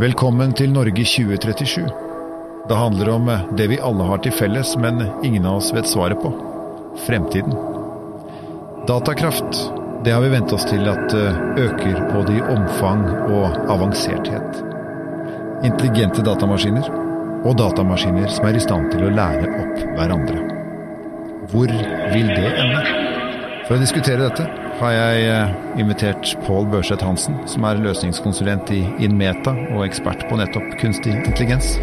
Velkommen til Norge 2037. Det handler om det vi alle har til felles, men ingen av oss vet svaret på. Fremtiden. Datakraft, det har vi vent oss til at øker både i omfang og avanserthet. Intelligente datamaskiner, og datamaskiner som er i stand til å lære opp hverandre. Hvor vil det ende? For å diskutere dette har jeg invitert Pål Børseth Hansen, som er løsningskonsulent i Inmeta og ekspert på nettopp kunstig intelligens.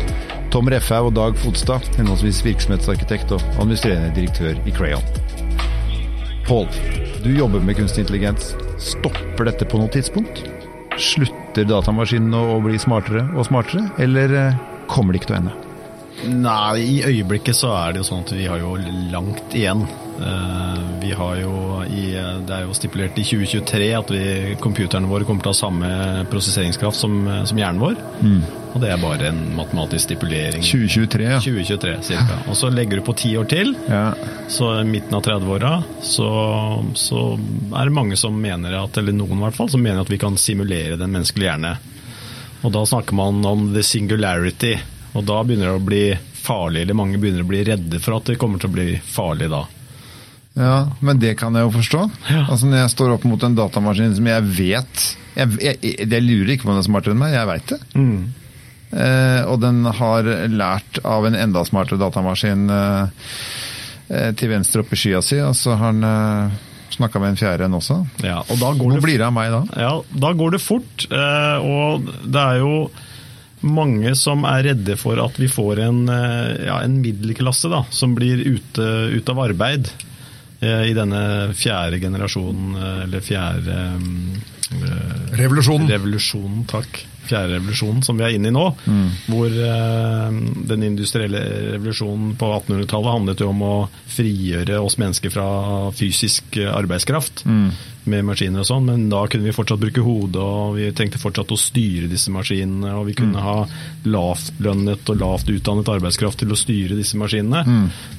Tom Refhaug og Dag Fodstad, henholdsvis virksomhetsarkitekt og administrerende direktør i Crayon. Pål, du jobber med kunstig intelligens. Stopper dette på noe tidspunkt? Slutter datamaskinene å bli smartere og smartere, eller kommer det ikke til å ende? Nei, i øyeblikket så er det jo sånn at vi har jo langt igjen. Vi har jo i, Det er jo stipulert i 2023 at vi, computerne våre kommer til å ha samme prosesseringskraft som, som hjernen vår. Mm. Og det er bare en matematisk stipulering. 2023, ja. 2023 cirka. Og så legger du på ti år til, ja. så i midten av 30-åra, så, så er det mange som mener at, eller noen i hvert fall, som mener at vi kan simulere den menneskelige hjerne. Og da snakker man om the singularity. Og da begynner det å bli farlig, eller mange begynner å bli redde for at det kommer til å bli farlig da. Ja, men det kan jeg jo forstå. Ja. Altså Når jeg står opp mot en datamaskin som jeg vet Jeg, jeg, jeg lurer ikke på om den er smartere enn meg, jeg veit det. Mm. Eh, og den har lært av en enda smartere datamaskin eh, til venstre oppe i skya si, og så har den eh, snakka med en fjerde en også. Ja, og da går Hvor det, blir det av meg da? ja, da går det fort, eh, og det er jo mange som er redde for at vi får en, eh, ja, en middelklasse da, som blir ute, ute av arbeid eh, i denne fjerde generasjonen, eh, eller fjerde eh, Revolusjonen. revolusjonen, takk. Fjerde revolusjonen som vi er inne i nå. Hvor eh, den industrielle revolusjonen på 1800-tallet handlet jo om å frigjøre oss mennesker fra fysisk arbeidskraft. arbeidskraft med maskiner og sånn, men da kunne vi fortsatt bruke hodet, og vi trengte fortsatt å styre disse maskinene, og vi kunne ha lavtlønnet og lavt utdannet arbeidskraft til å styre disse maskinene.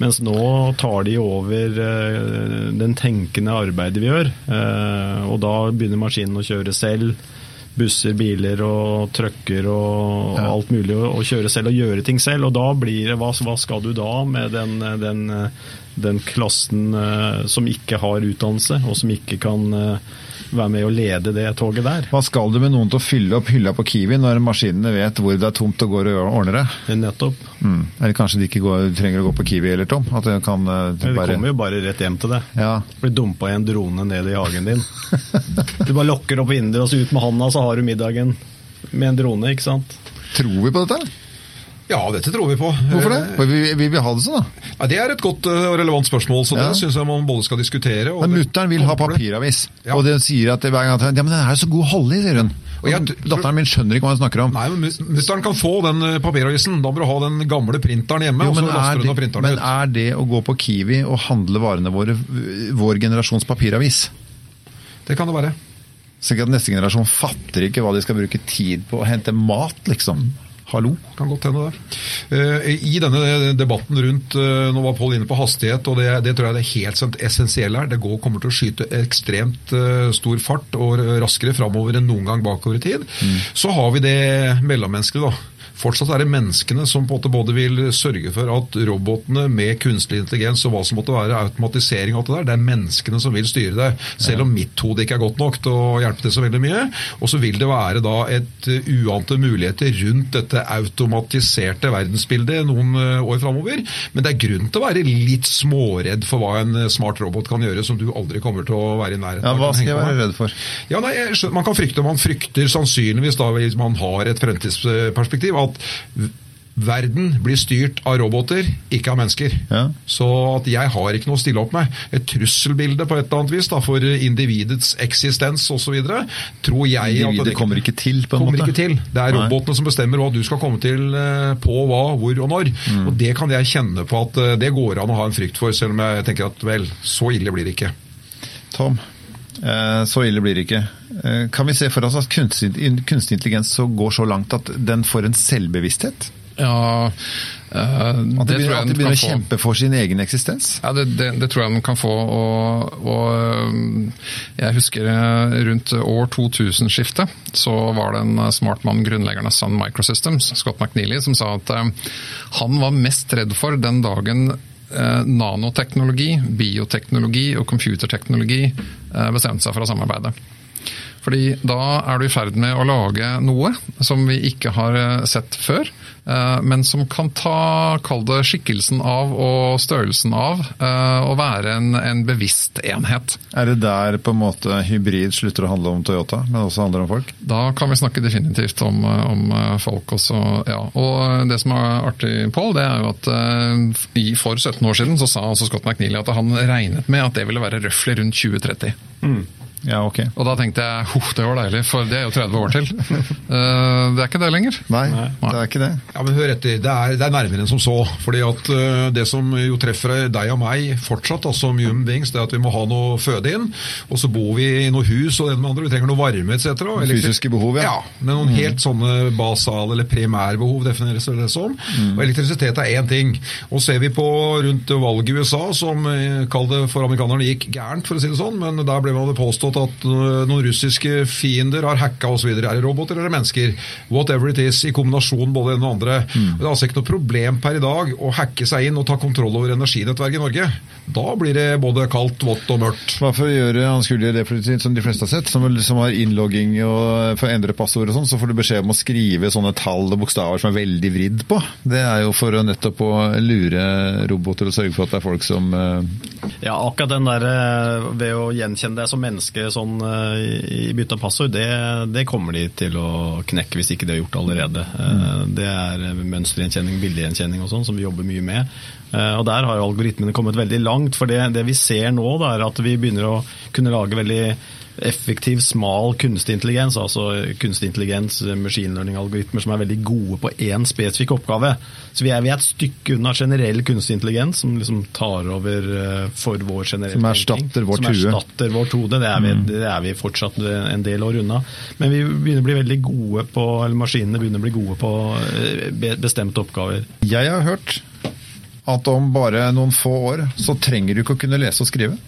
Mens nå tar de over eh, den tenkende arbeidet vi gjør, eh, og da begynner maskinen å kjøre selv busser, biler og trucker og Ja. alt mulig å kjøre selv og gjøre ting selv. Og da blir det hva, hva skal du da med den, den, den klassen eh, som ikke har utdannelse, og som ikke kan eh, være med å lede det toget der? Hva skal du med noen til å fylle opp hylla på Kiwi når maskinene vet hvor det er tomt og går og ordner det? Nettopp. Mm. Eller kanskje de ikke går, trenger å gå på Kiwi eller Tom? At de kan uh, bare kommer jo bare rett hjem til det. Ja. Blir dumpa i en drone ned i hagen din. Du bare lokker opp vinduet og så ut med handa, så har du middagen med en drone, ikke sant? Tror vi på dette? Ja, dette tror vi på. Hvorfor det? Eh, For vi, vi vil ha det sånn, da. Ja, det er et godt eh, og relevant spørsmål, så Ja. det syns jeg man både skal diskutere og Men mutter'n vil ha papiravis, Ja. og den sier at hver gang at ja, men den er så god å holde i, sier hun. Og jeg Datteren min skjønner ikke hva hun snakker om. Nei, men Mutter'n kan få den eh, papiravisen. Da må du ha den gamle printeren hjemme. Jo, men, er det, men ut. er det å gå på Kiwi og handle varene våre vår generasjons papiravis? Det kan det være. Så ikke at neste generasjon fatter ikke hva de skal bruke tid på å hente mat, liksom. Hallo? Kan godt hende det. Eh, I denne debatten rundt eh, Nå var Pål inne på hastighet, og det, det tror jeg det er helt essensielle her. Det går, kommer til å skyte ekstremt eh, stor fart og raskere framover enn noen gang bakover i tid. Så har vi det mellommenneskelige, da. Fortsatt er det menneskene som på en måte både vil sørge for at robotene med kunstig intelligens og hva som måtte være automatisering og alt det der, det er menneskene som vil styre det. Selv om mitt hode ikke er godt nok til å hjelpe til så veldig mye. Og så vil det være da et uh, uante muligheter rundt dette automatiserte verdensbildet noen uh, år framover. Men det er grunn til å være litt småredd for hva en uh, smart robot kan gjøre som du aldri kommer til å være i nærheten Ja, hva skal jeg være redd for? Ja, nei, Man kan frykte, man frykter sannsynligvis da hvis man har et fremtidsperspektiv, at v- verden blir styrt av roboter, ikke av mennesker. Ja. Så at jeg har ikke noe å stille opp med. Et trusselbilde på et eller annet vis da, for individets eksistens osv. tror jeg at det kommer ikke til, på en kommer måte. ikke til. Det er Nei. robotene som bestemmer hva du skal komme til eh, på hva, hvor og når. Mm. Og Det kan jeg kjenne på at eh, det går an å ha en frykt for, selv om jeg tenker at vel, så ille blir det ikke. Tom, så ille blir det ikke. Eh, Kan vi se for oss at kunstig, kunstig intelligens går så langt at den får en selvbevissthet? Ja, uh, At de, begynner, at de begynner å kjempe for sin egen eksistens? Ja, det, det, det, tror jeg den kan få. Og, og jeg husker rundt år 2000-skiftet så var det en smart mann, grunnleggeren av Sun Microsystems, Scott McNeely, som sa at han var mest redd for den dagen nanoteknologi, bioteknologi og computerteknologi bestemte seg for å samarbeide. Fordi da er du i ferd med å lage noe som vi ikke har eh, sett før, eh, men som kan ta, kall det skikkelsen av og størrelsen av, eh, og være en, en, bevisst enhet. Er det der på en måte hybrid slutter å handle om Toyota, men også handler om folk? Da kan vi snakke definitivt om, om folk også, ja. Og det som er artig, Pål, det er jo at for 17 år siden så sa altså Scott McNeely at han regnet med at det ville være røftlig rundt 2030. Mm. Ja, ok. Og da tenkte jeg huff, det var deilig, for det er jo 30 år til. Uh, det er ikke det lenger. Nei, det er ikke det. Ja, Men hør etter, det er, det er nærmere enn som så. fordi at uh, Det som jo treffer deg og meg fortsatt, altså human beings, det er at vi må ha noe føde inn. Og så bor vi i noe hus og det med andre, vi trenger noe varme etc. Fysiske behov, ja. ja men noen mm. helt sånne basale eller primærbehov defineres det som. Mm. Og elektrisitet er én ting. Og ser vi på rundt valget i USA, som eh, kall det for amerikanerne gikk gærent, for å si det sånn, men der ble man påstått påstått at eh, noen russiske fiender har hacka osv. Er det roboter eller mennesker? Whatever it is, i kombinasjon både det og andre. Mm. Det er altså ikke noe problem per i dag å hacke seg inn og ta kontroll over energinettverket i Norge. Da blir det både kaldt, vått og mørkt. Hva for å gjøre anskuelige det som de fleste har sett, som, som har innlogging og for å endre passord og sånn, så får du beskjed om å skrive sånne tall og bokstaver som er veldig vridd på. Det er jo for å nettopp å lure roboter og sørge for at det er folk som uh... Ja, akkurat den der eh, ved å gjenkjenne deg som menneske knekke sånn eh, i bytte av passord, det, det, kommer de til å knekke hvis ikke de har gjort det allerede. Mm. Det er mønstergjenkjenning, bildegjenkjenning og sånn som vi jobber mye med. Og Der har jo algoritmene kommet veldig langt. for Det, det vi ser nå, da, er at vi begynner å kunne lage veldig effektiv, smal kunstig intelligens, altså kunstig intelligens, machine learning-algoritmer som er veldig gode på én spesifikk oppgave. Så vi er, vi er, et stykke unna generell kunstig intelligens som liksom tar over uh, for vår generelle Som erstatter vårt. Som erstatter vårt hode. Det er, vi, mm. det er vi fortsatt en del år unna. Men vi begynner å bli veldig gode på, eller maskinene begynner å bli gode på bestemte oppgaver. Jeg har hørt at om bare noen få år så trenger du ikke å kunne lese og skrive.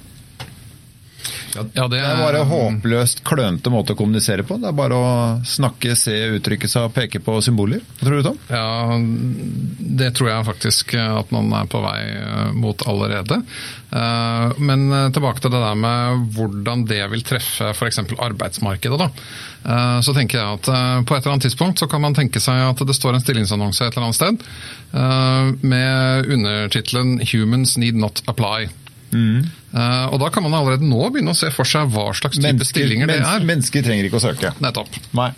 Ja, det, er, det er bare håpløst klønete måte å kommunisere på. Det er bare å snakke, se, uttrykke seg og peke på symboler. Hva tror du, Tom? Ja, Det tror jeg faktisk at man er på vei eh, mot allerede. Eh, men eh, tilbake til det der med hvordan det vil treffe f.eks. arbeidsmarkedet. da. Så tenker jeg at På et eller annet tidspunkt så kan man tenke seg at det står en stillingsannonse et eller annet sted med undertittelen 'Humans need not apply'. Mm. Uh, og Da kan man allerede nå begynne å se for seg hva slags type mennesker, stillinger det er. Mennesker trenger ikke å søke. Nettopp. Nei.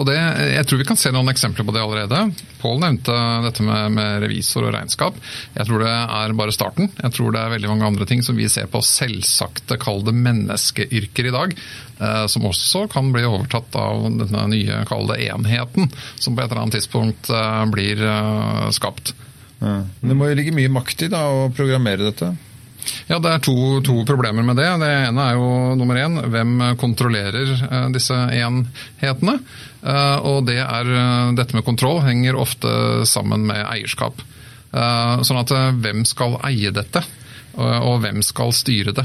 Og det, Jeg tror vi kan se noen eksempler på det allerede. Pål nevnte dette med, med, revisor og regnskap. Jeg tror det er bare starten. Jeg tror det er veldig mange andre ting som vi ser på selvsagte, kall det menneskeyrker i dag. Eh, som også kan bli overtatt av denne nye, kall det enheten, som på et eller annet tidspunkt eh, blir skapt. Ja. Det må jo ligge mye makt i da, å programmere dette? Ja, Det er to, to, problemer med det. Det ene er jo nummer én hvem kontrollerer eh, disse enhetene. Eh, og det er eh, dette med kontroll henger ofte sammen med eierskap. Sånn at hvem skal eie dette, og hvem skal styre det.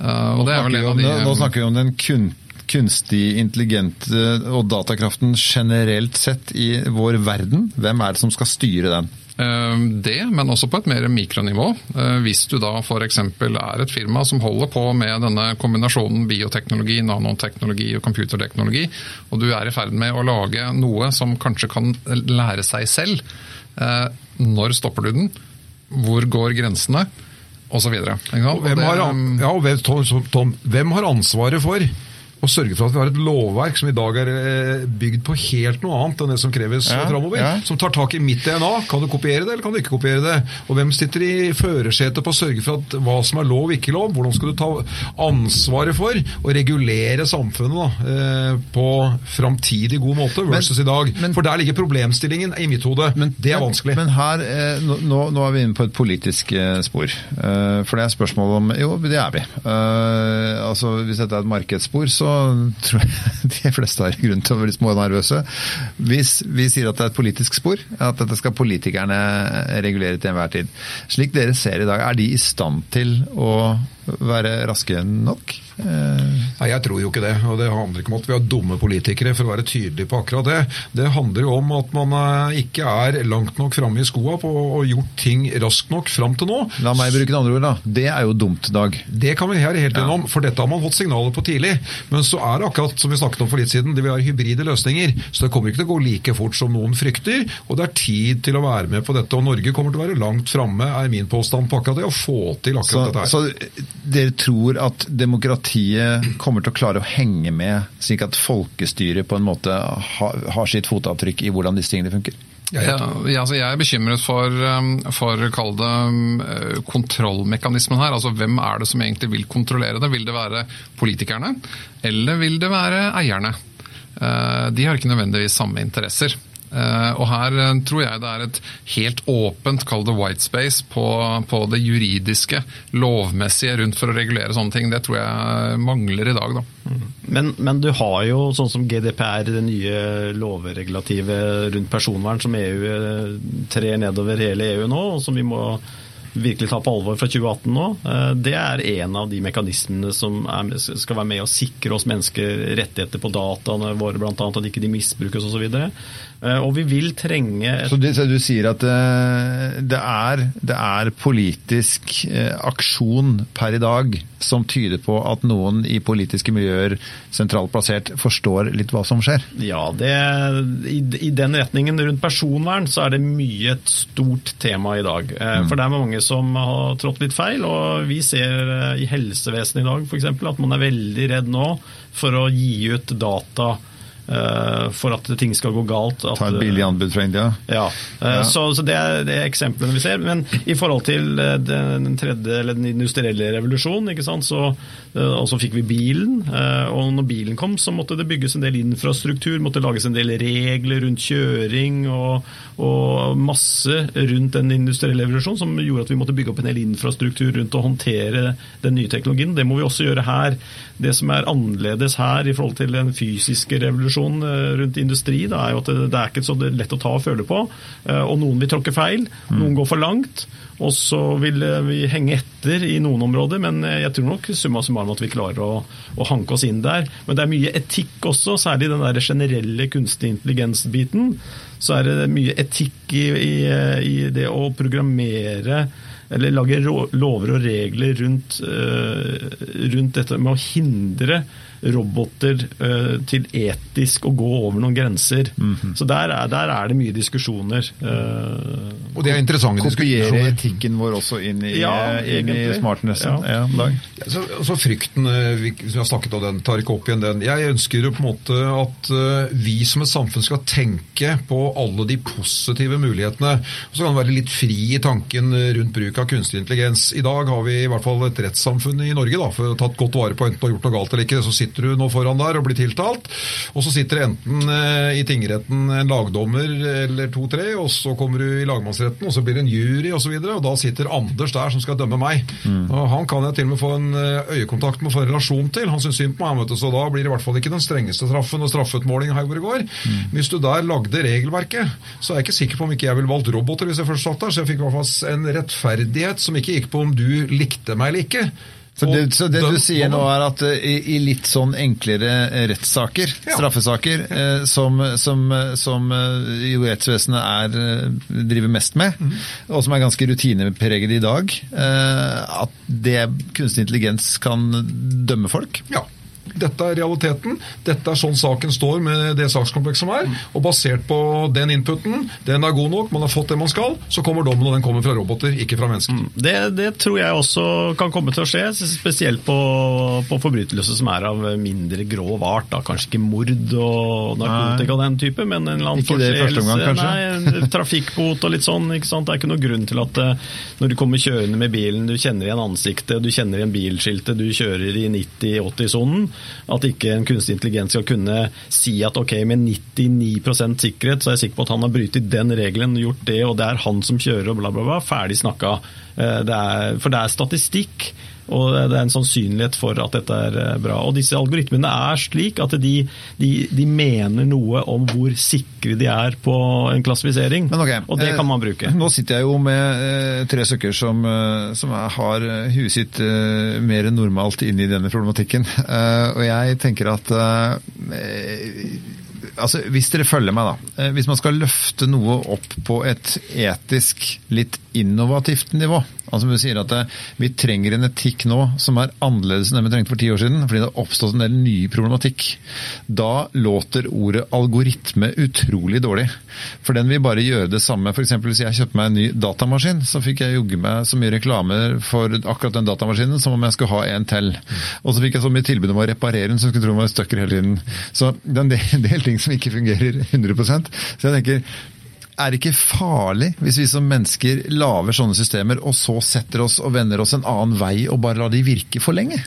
Og det er vel en av de... Nå snakker vi om den kun kunstig intelligent og datakraften generelt sett i vår verden. Hvem er det som skal styre den? Eh, det, men også på et mer mikronivå. Eh, hvis du da f.eks. er et firma som holder på med denne kombinasjonen bioteknologi, nanoteknologi og computerteknologi, og du er i ferd med å lage noe som kanskje kan lære seg selv, eh, når stopper du den? Hvor går grensene? Og så videre. Hvem har, ja, Tom, Tom, hvem har ansvaret for og sørge for at vi har et lovverk som i dag er eh, bygd på helt noe annet enn det som kreves ja, framover. Ja. Som tar tak i mitt DNA. Kan du kopiere det, eller kan du ikke kopiere det? Og hvem sitter i førersetet på å sørge for at hva som er lov og ikke lov? Hvordan skal du ta ansvaret for å regulere samfunnet da, eh, på framtidig god måte versus men, i dag? Men, for der ligger problemstillingen i mitt hode. Men, det er vanskelig. Men her, eh, nå, nå, er vi inne på et politisk spor. For det er spørsmål om Jo, det er vi. Altså, Hvis dette er et markedsspor, så tror jeg de fleste har grunn til å bli smånervøse. Hvis vi sier at det er et politisk spor, at dette skal politikerne regulere til enhver tid. Slik dere ser i dag, er de i stand til å være raske nok? Nei, Jeg tror jo ikke det. og Det handler ikke om at vi har dumme politikere, for å være tydelig på akkurat det. Det handler jo om at man eh, ikke er langt nok framme i skoa på å gjort ting raskt nok fram til nå. La meg bruke det andre ord, da. Det er jo dumt, Dag. Det kan vi være helt innom, for dette har man fått signaler på tidlig. Men så er det akkurat som vi snakket om for litt siden, det vil være hybride løsninger. Så det kommer ikke til å gå like fort som noen frykter. Og det er tid til å være med på dette. Og Norge kommer til å være langt framme, er min påstand på akkurat det, å få til akkurat Så, dette her. så dere tror at demokratiet kommer til å klare å henge med, slik at folkestyret på en måte har, sitt fotavtrykk i hvordan disse tingene funker? Ja, altså jeg er bekymret for, um, for kall det um, eh, kontrollmekanismen her. Altså Hvem er det som egentlig vil kontrollere det? Vil det være politikerne, eller vil det være eierne? Eh, De har ikke nødvendigvis samme interesser. Eh, Og her eh, tror jeg det er et helt åpent, kall det white space, på, på det juridiske, lovmessige rundt for å regulere sånne ting. Det tror jeg mangler i dag, da. Men, men du har jo sånn som GDPR, det nye lovregulativet rundt personvern som EU eh, trer nedover hele EU nå, og som vi må virkelig ta på alvor fra 2018 nå. Eh, Det er en av de mekanismene som er, skal være med å sikre oss mennesker rettigheter på dataene våre, bl.a. at ikke de misbrukes osv. Og vi vil trenge et Så du, så du sier at eh, det, er, det er politisk eh, aksjon per i dag som tyder på at noen i politiske miljøer sentralt plassert forstår litt hva som skjer? Ja, det, i, i den retningen rundt personvern så er det mye et stort tema i dag. Eh, For det er mange som har trådt litt feil, og vi ser eh, i helsevesenet i dag f.eks. at man er veldig redd nå for å gi ut data for at ting skal gå galt. At, Ta et billig anbud fra India? ja, eh, Ja. Så, så det, er, det er eksemplene vi ser. Men i forhold til eh, den tredje, eller den industrielle revolusjonen, ikke sant? Så, eh, og så fikk vi bilen. eh, Og når bilen kom, så måtte det bygges en del infrastruktur, måtte lages en del regler rundt kjøring og, og masse rundt den industrielle revolusjonen som gjorde at vi måtte bygge opp en del infrastruktur rundt å håndtere den nye teknologien. Det må vi også gjøre her. Det som er annerledes her i forhold til den fysiske revolusjonen eh, rundt industri, da er jo at det, er ikke så lett å ta og føle på. Eh, Og noen vil tråkke feil, noen går for langt. Og så vil eh, vi henge etter i noen områder, men jeg tror nok summa summarum at vi klarer å, å hanke oss inn der. Men det er mye etikk også, særlig den der generelle kunstig intelligens-biten. Så er det mye etikk i, i, i det å programmere eller lage lover og regler rundt, rundt dette med å hindre roboter eh, til etisk å gå over noen grenser. Så der er, der er det mye diskusjoner. eh, Og det er interessante Kopiere diskusjoner. etikken vår også inn i, Ja, inn i smartnessen? Ja. Ja, Dag? Så, så frykten, eh, vi, har snakket om den, tar ikke opp igjen den. Jeg ønsker jo på en måte at eh, vi som et samfunn skal tenke på alle de positive mulighetene. Og så kan det være litt fri i tanken eh, rundt bruk av kunstig intelligens. I dag har vi i hvert fall et rettssamfunn i Norge, da, for å tatt godt vare på enten du har gjort noe galt eller ikke. Så sitter du nå foran der og blir tiltalt, og så sitter det enten eh, i tingretten en lagdommer eller to-tre, og så kommer du i lagmannsretten, og så blir det en jury osv., og, så videre, og da sitter Anders der som skal dømme meg. Og Han kan jeg til og med få en eh, øyekontakt med og få en relasjon til. Han syns synd på meg, vet du, så da blir det i hvert fall ikke den strengeste straffen og straffeutmåling her hvor det går. Hvis du der lagde regelverket, så er jeg ikke sikker på om ikke jeg ville valgt roboter hvis jeg først satt der, så jeg fikk i hvert fall en rettferdighet som ikke gikk på om du likte meg eller ikke. Så det, så det du sier nå er at eh, i, i litt sånn enklere eh, rettssaker, Ja. straffesaker, eh, som, som, eh, som jo rettsvesenet er, driver mest med, mm. og som er ganske rutinepreget i dag, eh, at det kunstig intelligens kan dømme folk? Ja. Dette er realiteten. Dette er sånn saken står med det sakskomplekset som er. Og basert på den inputen, den er god nok, man har fått det man skal, så kommer dommen, og den kommer fra roboter, ikke fra mennesker. Det, det tror jeg også kan komme til å skje, spesielt på, på forbrytelser som er av mindre grov art. Da. Kanskje ikke mord og narkotika og den type, men en eller annen? Nei, trafikkbot og litt sånn. ikke sant? Det er ikke noen grunn til at eh, når du kommer kjørende med bilen, du kjenner igjen ansiktet, du kjenner igjen bilskiltet, du kjører i 90-80-sonen, at ikke en kunstig intelligens skal kunne si at ok, med 99% sikkerhet så er jeg sikker på at han har brytet den regelen, gjort det, og det er han som kjører og bla, bla, bla. Ferdig snakka. Eh, for det er statistikk Og det er en sannsynlighet for at dette er eh, bra. Og disse algoritmene er slik at de, de, de mener noe om hvor sikre de er på en klassifisering. Okay. Og det kan man bruke. Nå sitter jeg jo med eh, tre stykker som, eh, som har huet sitt eh, mer enn normalt inn i denne problematikken. og jeg tenker at altså, Hvis dere følger meg, da. Hvis man skal løfte noe opp på et etisk litt innovativt nivå, Altså Vi sier at eh, vi trenger en etikk nå som er annerledes enn den vi trengte for ti år siden, fordi det har oppstått en del ny problematikk. Da låter ordet algoritme utrolig dårlig. For den vil bare gjøre det samme. F.eks. hvis jeg kjøpte meg en ny datamaskin, så fikk jeg jogge meg så mye reklame for akkurat den datamaskinen som om jeg skulle ha en til. Og så fikk jeg så mye tilbud om å reparere den, så jeg skulle tro den var stucker hele tiden. Så det er en del ting som ikke fungerer 100% Så jeg tenker er det ikke farlig hvis vi som mennesker lager sånne systemer, og så setter oss og vender oss en annen vei og bare lar de virke for lenge?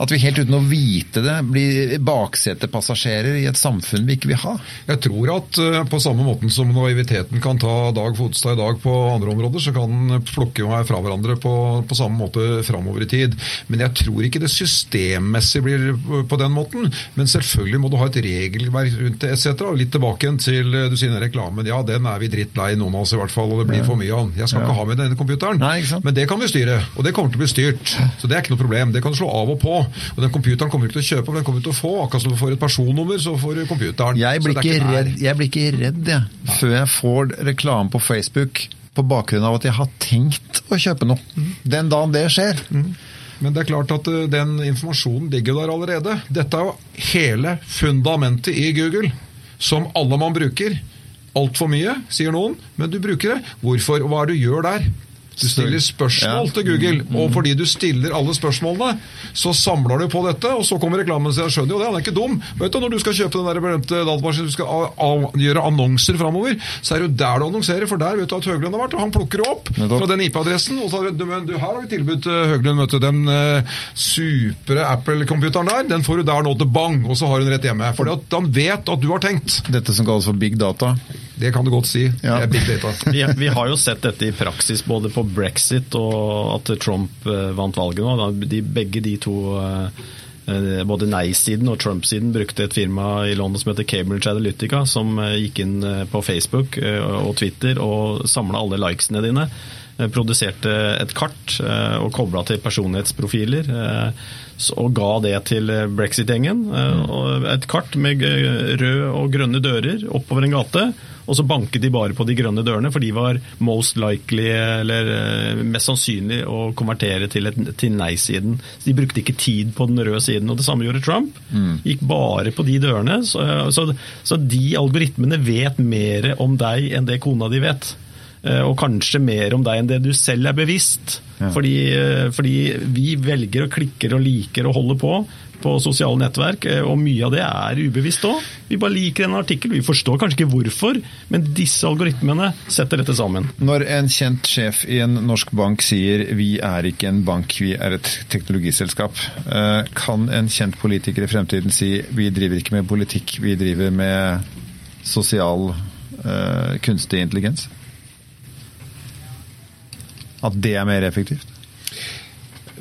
At vi helt uten å vite det blir baksetepassasjerer i et samfunn vi ikke vil ha. Jeg tror at uh, på samme måten som naiviteten kan ta Dag Fodstad i dag på andre områder, så kan den plukke meg fra hverandre på, på samme måte framover i tid. Men jeg tror ikke det systemmessig blir på den måten. Men selvfølgelig må du ha et regelverk rundt det etc. Litt tilbake igjen til du sier den reklamen. Ja, den er vi drittlei, noen av oss i hvert fall, og det blir for mye av. den. Jeg skal ja. ikke ha med denne computeren. Nei, men det kan vi styre, og det kommer til å bli styrt. Så det er ikke noe problem. Det kan du slå av og på. Og den computeren kommer du ikke til å kjøpe, men den kommer du til å få. Akkurat som du får et personnummer, så får du computeren. Jeg blir, ikke, ikke redd, jeg blir ikke redd jeg, før jeg får reklame på Facebook på bakgrunn av at jeg har tenkt å kjøpe noe. Mm. Den dagen det skjer. Mm. Men det er klart at eh, den informasjonen ligger der allerede. Dette er jo hele fundamentet i Google, som alle man bruker. Altfor mye, sier noen, men du bruker det. Hvorfor? Hva er det du gjør der? Du stiller spørsmål til Google, mm. og fordi du stiller alle spørsmålene, så samler du på dette, og så kommer reklamen. Så jeg skjønner jo det, han er ikke dum. Vet du, Når du skal kjøpe den der berømte datamaskinen, du skal gjøre annonser framover, så er det jo der du annonserer, for der vet du at Høglund har vært, og han plukker opp fra den IP-adressen. og så du, du, Her har vi tilbudt Høglund, vet du, den uh, supre Apple-computeren der, den får du der nå til bang, og så har hun rett hjemme. For han vet at du har tenkt. Dette som kalles for big data? Det kan du godt si. Ja. Det er big data. vi, vi, har jo sett dette i praksis både på brexit og at Trump eh, vant valget nå. De, begge de to eh, eh, både nei-siden og Trump-siden brukte et firma i London som heter Cambridge Analytica, som gikk inn på Facebook og Twitter og samla alle likesene dine. Produserte et kart og kobla til personlighetsprofiler og ga det til brexit-gjengen. Et kart med røde og grønne dører oppover en gate og så banket de bare på de grønne dørene, for de var most likely, eller eh, mest sannsynlig, å konvertere til, et, til nei-siden. De brukte ikke tid på den røde siden. Og det samme gjorde Trump. Mm. Gikk bare på de dørene. Så, så, så de algoritmene vet mer om deg enn det kona di vet. Eh, og kanskje mer om deg enn det du selv er bevisst. Ja. Fordi, eh, fordi, vi velger og klikker og liker og holder på på sosiale nettverk, eh, og mye av det er ubevisst òg. Vi bare liker en artikkel, vi forstår kanskje ikke hvorfor, men disse algoritmene setter dette sammen. Når en kjent sjef i en norsk bank sier 'vi er ikke en bank, vi er et teknologiselskap', kan en kjent politiker i fremtiden si 'vi driver ikke med politikk, vi driver med sosial kunstig intelligens'? At det er mer effektivt?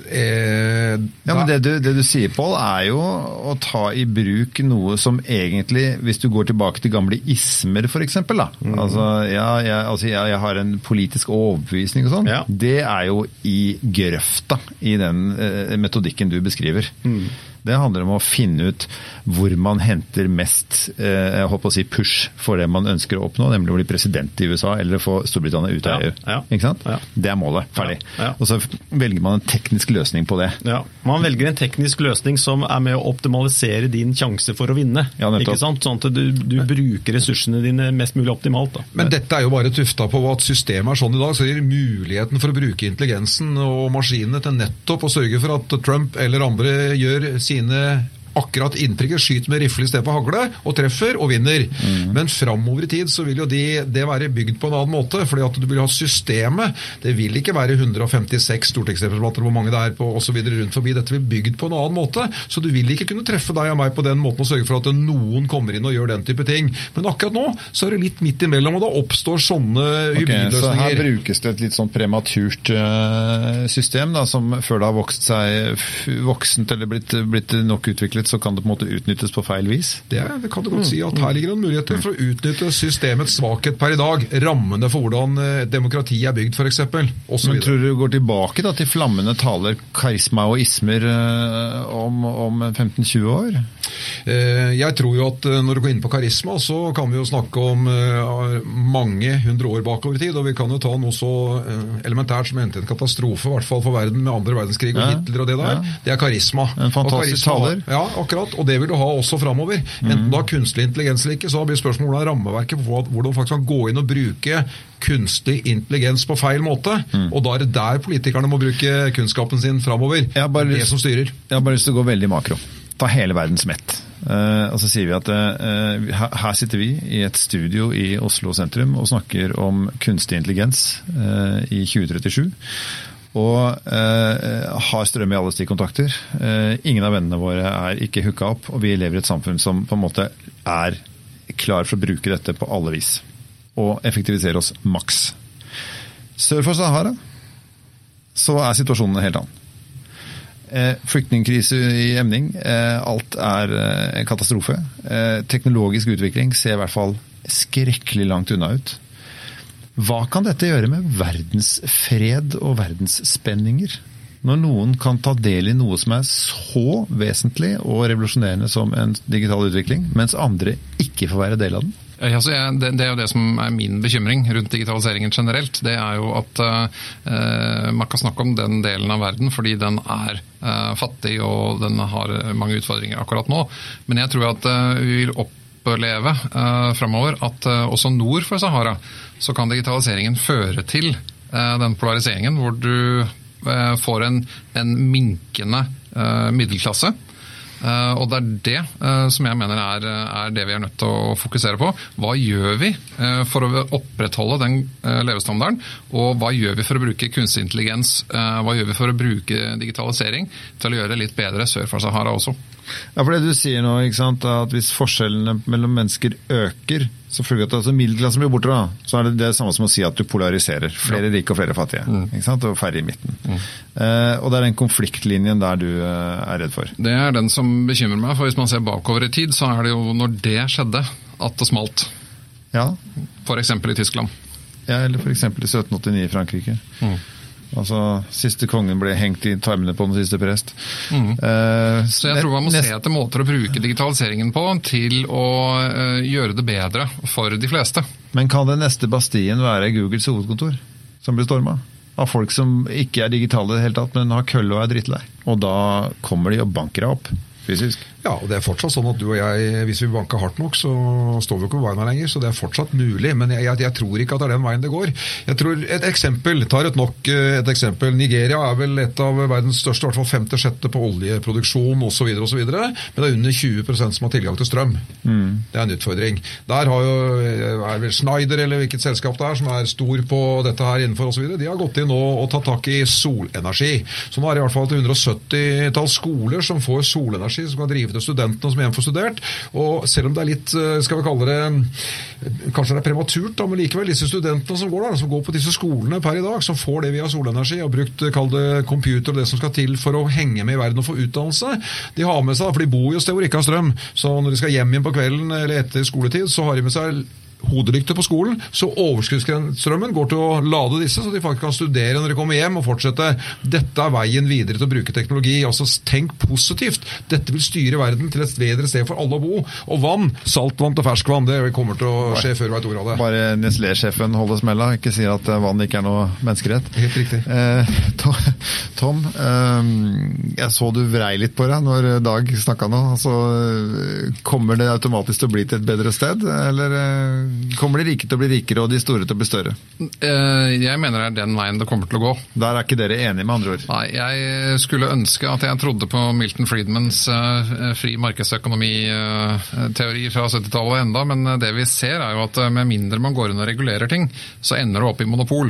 Eh, ja, men det du, det du sier, Pål, er jo å ta i bruk noe som egentlig, hvis du går tilbake til gamle ismer f.eks. Mm. Altså, ja, jeg, altså ja, jeg, har en politisk overbevisning og sånn. Ja. Det er jo i grøfta i den eh, metodikken du beskriver. Mm. Det handler om å finne ut hvor man henter mest eh, jeg håper å si push for det man ønsker å oppnå, nemlig å bli president i USA eller få Storbritannia ut av EU. Ja, Ikke sant? Ja. Det er målet. Ferdig. Og så velger man en teknisk løsning på det. Ja, Man velger en teknisk løsning som er med å optimalisere din sjanse for å vinne. ikke sant? Sånn at du, du bruker ressursene dine mest mulig optimalt. Da. Men dette er jo bare tufta på at systemet er sånn i dag, så det gir muligheten for å bruke intelligensen og maskinene til nettopp å sørge for at Trump eller andre gjør sine akkurat inntrykket, skyter med rifle i stedet for hagle, og treffer og vinner. Mm. Men framover i tid så vil jo de, det være bygd på en annen måte. fordi at du vil ha systemet. Det vil ikke være 156 stortingsrepresentanter, hvor mange det er på osv. rundt forbi. Dette vil bygd på en annen måte. Så du vil ikke kunne treffe deg og meg på den måten og sørge for at noen kommer inn og gjør den type ting. Men akkurat nå så er det litt midt imellom, og da oppstår sånne okay, hybridløsninger. Så her brukes det et litt sånn prematurt uh, system, da, som før det har vokst seg voksent eller blitt, blitt, nok utviklet, så kan det på en måte utnyttes på feil vis? Det, det kan du godt si. at Her ligger noen muligheter for å utnytte systemets svakhet per i dag. Rammene for hvordan demokratiet demokrati er bygd, f.eks. Men tror du du går tilbake da, til flammende taler, karisma og ismer uh, om, om 15-20 år? Uh, jeg tror jo at når du går inn på karisma, så kan vi jo snakke om mange hundre år bakover i tid. Og vi kan jo ta noe så elementært som endte en katastrofe, i hvert fall for verden med andre verdenskrig og Hitler og det der. Det er karisma. En fantastisk taler. Ja, akkurat. Og det vil du ha også framover. Enten du har kunstig intelligens eller ikke, så blir spørsmålet hvordan rammeverket for hvordan du faktisk kan gå inn og bruke kunstig intelligens på feil måte. Mm. Og da er det der politikerne må bruke kunnskapen sin framover. Det som styrer. Jeg har bare lyst til å gå veldig makro. Ta hele verden som ett. Uh, og så sier vi at uh, her sitter vi i et studio i Oslo sentrum og snakker om kunstig intelligens uh, i 2037 og eh, har strøm i alle stikkontakter. Eh, ingen av vennene våre er ikke hooka opp, og vi lever i et samfunn som på en måte er klar for å bruke dette på alle vis. Og effektivisere oss maks. Sør for Sahara så er situasjonen en helt annen. Eh, Flyktningkrise i emning. Eh, alt er eh, en katastrofe. Eh, teknologisk utvikling ser i hvert fall skrekkelig langt unna ut. Hva kan dette gjøre med verdensfred og verdensspenninger? Når noen kan ta del i noe som er så vesentlig og revolusjonerende som en digital utvikling, mens andre ikke får være del av den? Altså, det, det, er jo det som er min bekymring rundt digitaliseringen generelt. Det er jo at uh, man kan snakke om den delen av verden fordi den er uh, fattig og den har mange utfordringer akkurat nå. Men jeg tror at uh, vi vil oppleve uh, framover at også nord for Sahara så kan digitaliseringen føre til eh, den polariseringen hvor du eh, får en, en minkende eh, middelklasse. Og det er det som jeg mener er, er, det vi er nødt til å fokusere på. Hva gjør vi for å opprettholde den levestandarden? Og hva gjør vi for å bruke kunstig intelligens? Hva gjør vi for å bruke digitalisering til å gjøre det litt bedre sør for Sahara også? Ja, for det du sier nå, ikke sant, at hvis forskjellene mellom mennesker øker, så følger at altså middelklassen blir borte, da, så er det det samme som å si at du polariserer. Flere ja. rike og flere fattige. Mm. ikke sant? Og færre i midten. Mm. Eh, og det er den konfliktlinjen der du eh, er redd for. Det er den som bekymrer meg. for Hvis man ser bakover i tid, så er det jo når det skjedde, at det smalt. Ja. F.eks. i Tyskland. Ja, eller f.eks. i 1789 i Frankrike. Mm. Altså, Siste kongen ble hengt i tarmene på den siste prest. Mm. Uh, så jeg tror man må se etter måter å bruke digitaliseringen på til å uh, gjøre det bedre for de fleste. Men kan den neste Bastien være Googles hovedkontor, som blir storma? Av folk som ikke er digitale i det hele tatt, men har kølle og er drittlei. Og da kommer de og banker deg opp fysisk. Ja, og det er fortsatt sånn at du og jeg, hvis vi banker hardt nok, så står vi ikke på her lenger. Så det er fortsatt mulig. Men jeg, jeg, jeg, tror ikke at det er den veien det går. Jeg tror Et eksempel, tar et nok eh, et eksempel. Nigeria er vel et av verdens største, i hvert fall femte-sjette på oljeproduksjon osv. osv. Men det er under 20% som har tilgang til strøm. Mm. Det er en utfordring. Der har jo, er vel Schneider, eller hvilket selskap det er, som er stor på dette her innenfor osv., de har gått inn nå og tatt tak i solenergi. Så nå er det i hvert fall et 170-tall skoler som får solenergi, som kan drive skrive til studentene som igjen får studert. Og selv om det er litt, eh, skal vi kalle det Kanskje det er prematurt, da, men likevel, disse studentene som går der, som går på disse skolene per i dag, som får det via solenergi, og brukt kall det computer og det som skal til for å henge med i verden og få utdannelse, de har med seg, for de bor jo et sted hvor de ikke har strøm, så når de skal hjem igjen på kvelden eller etter skoletid, så har de med seg hodelykter på skolen, så overskuddsstrømmen går til å lade disse, så de faktisk kan studere når de kommer hjem og fortsette. Dette er veien videre til å bruke teknologi. altså Tenk positivt. Dette vil styre verden til et bedre sted for alle å bo. Og vann, saltvann til ferskvann, det kommer til å skje før du veit ordet av det. Bare Nestlé-sjefen holder smella, ikke si at eh, vann ikke er noe menneskerett. Helt riktig. Eh, Tom, eh, jeg så du vrei litt på deg når Dag snakka nå. Altså, kommer det automatisk til å bli til et bedre sted, eller? Eh, kommer de rike til å bli rikere og de store til å bli større? Eh, Jeg mener det er den veien det kommer til å gå. Der er ikke dere enige, med andre ord? Nei, jeg skulle ønske at jeg trodde på Milton Friedmans fri fri markedsøkonomiteori fra 70-tallet enda, men det vi ser er jo at eh, med mindre man går inn og regulerer ting, så ender det opp i monopol.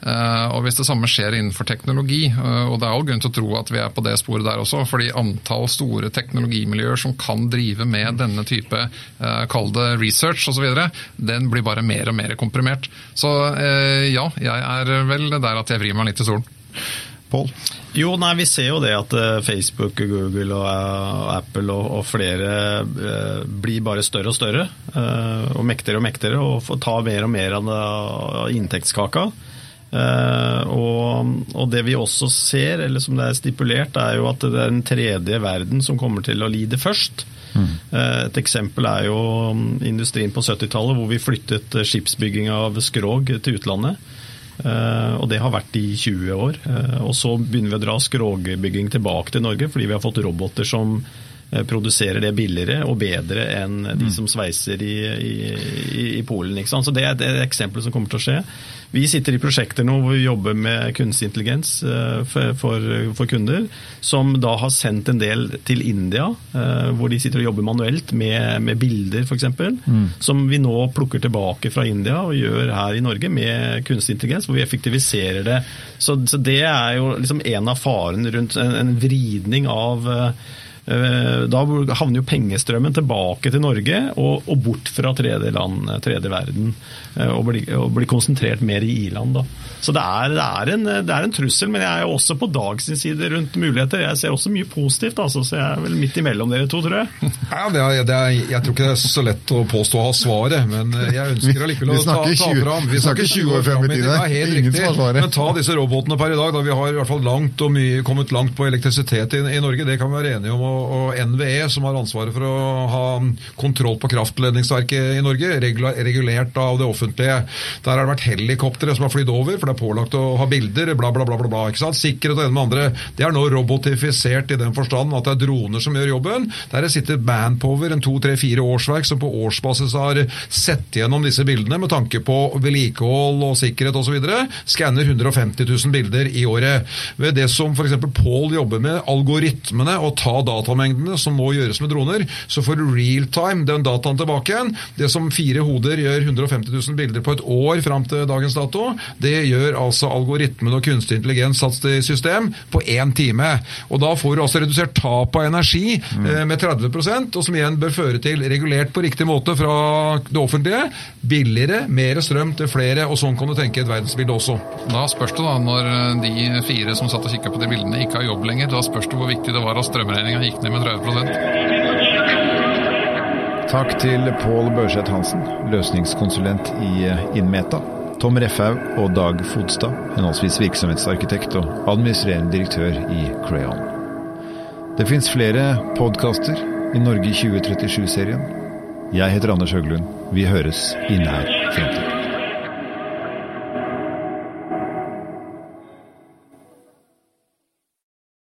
Eh, og Hvis det samme skjer innenfor teknologi, eh, og det er all grunn til å tro at vi er på det sporet der også, fordi antall store teknologimiljøer som kan drive med denne type, eh, kall det research osv., den blir bare mer og mer komprimert. Så ja, jeg er vel der at jeg vrir meg litt i stolen. Pål? Jo, nei, vi ser jo det at Facebook, Google og Apple og, og flere blir bare større og større. og mektigere og mektigere og får ta mer og mer av inntektskaka. Eh, og, og det vi også ser, eller som det er stipulert, er jo at det er den tredje verden som kommer til å lide først. Eh, Et eksempel er jo mm, industrien på 70-tallet, hvor vi flyttet eh, skipsbygging av skrog til utlandet. Og det har vært i 20 år. Og så begynner vi å dra skrogbygging tilbake til Norge, fordi vi har fått roboter som produserer det billigere og bedre enn de som sveiser i, i, i, Polen. Så Det er et eksempel som kommer til å skje. Vi sitter i prosjekter nå hvor vi jobber med kunstig intelligens eh, for, for, for kunder, som da har sendt en del til India, eh, hvor de sitter og jobber manuelt med, med bilder f.eks., mm. som vi nå plukker tilbake fra India og gjør her i Norge med kunstig intelligens, hvor vi effektiviserer det. Så, så det er jo liksom en av farene rundt en, en vridning av eh, da havner jo pengestrømmen tilbake til Norge og, og bort fra tredje land, tredje verden, og blir, og blir konsentrert mer i i-land. Så det er, det, er en, det er en trussel, men jeg er jo også på Dag sin side rundt muligheter. Jeg ser også mye positivt, altså, så jeg er vel midt imellom dere to, tror jeg. Ja, det er, det er, jeg tror ikke det er så lett å påstå å ha svaret, men jeg ønsker allikevel å ta, ta fram vi snakker 20 år frem i tid, Det er helt riktig. Men ta disse robotene per i dag, da vi har i hvert fall langt og mye, kommet langt på elektrisitet i, i Norge. Det kan vi være enige om. Og, og NVE, som har ansvaret for å ha kontroll på kraftledningsverket i Norge, regulert av det offentlige. Der har det vært helikoptre som har flydd over, for det er pålagt å ha bilder, bla, bla, bla. bla, ikke sant? Sikkerhet og det ene med andre. Det er nå robotifisert i den forstand at det er droner som gjør jobben. Der det sitter manpower, en to, tre, fire årsverk, som på årsbasis har sett gjennom disse bildene med tanke på vedlikehold og sikkerhet osv. Skanner 150 000 bilder i året. Ved det som f.eks. Pål jobber med, algoritmene og ta datamengdene som må gjøres med droner, så får du real time den dataen tilbake igjen. Det som fire hoder gjør 150 000 bilder på et år fram til dagens dato, det gjør altså algoritmen og kunstig intelligens satt i system på én time. Og da får du altså redusert tap av energi eh, med 30% og som igjen bør føre til regulert på riktig måte fra det offentlige, billigere, mer strøm til flere, og sånn kan du tenke et verdensbilde også. Da spørs det da, når de fire som satt og kikka på de bildene, ikke har jobb lenger, da spørs det hvor viktig det var at strømregninga gikk ned med 30 Takk til Pål Børseth Hansen, løsningskonsulent i eh, Inmeta. Tom Refhaug og Dag Fodstad, henholdsvis virksomhetsarkitekt og administrerende direktør i Crayon. Det fins flere podkaster i Norge 2037-serien. Jeg heter Anders Høglund. Vi høres i nær fremtid.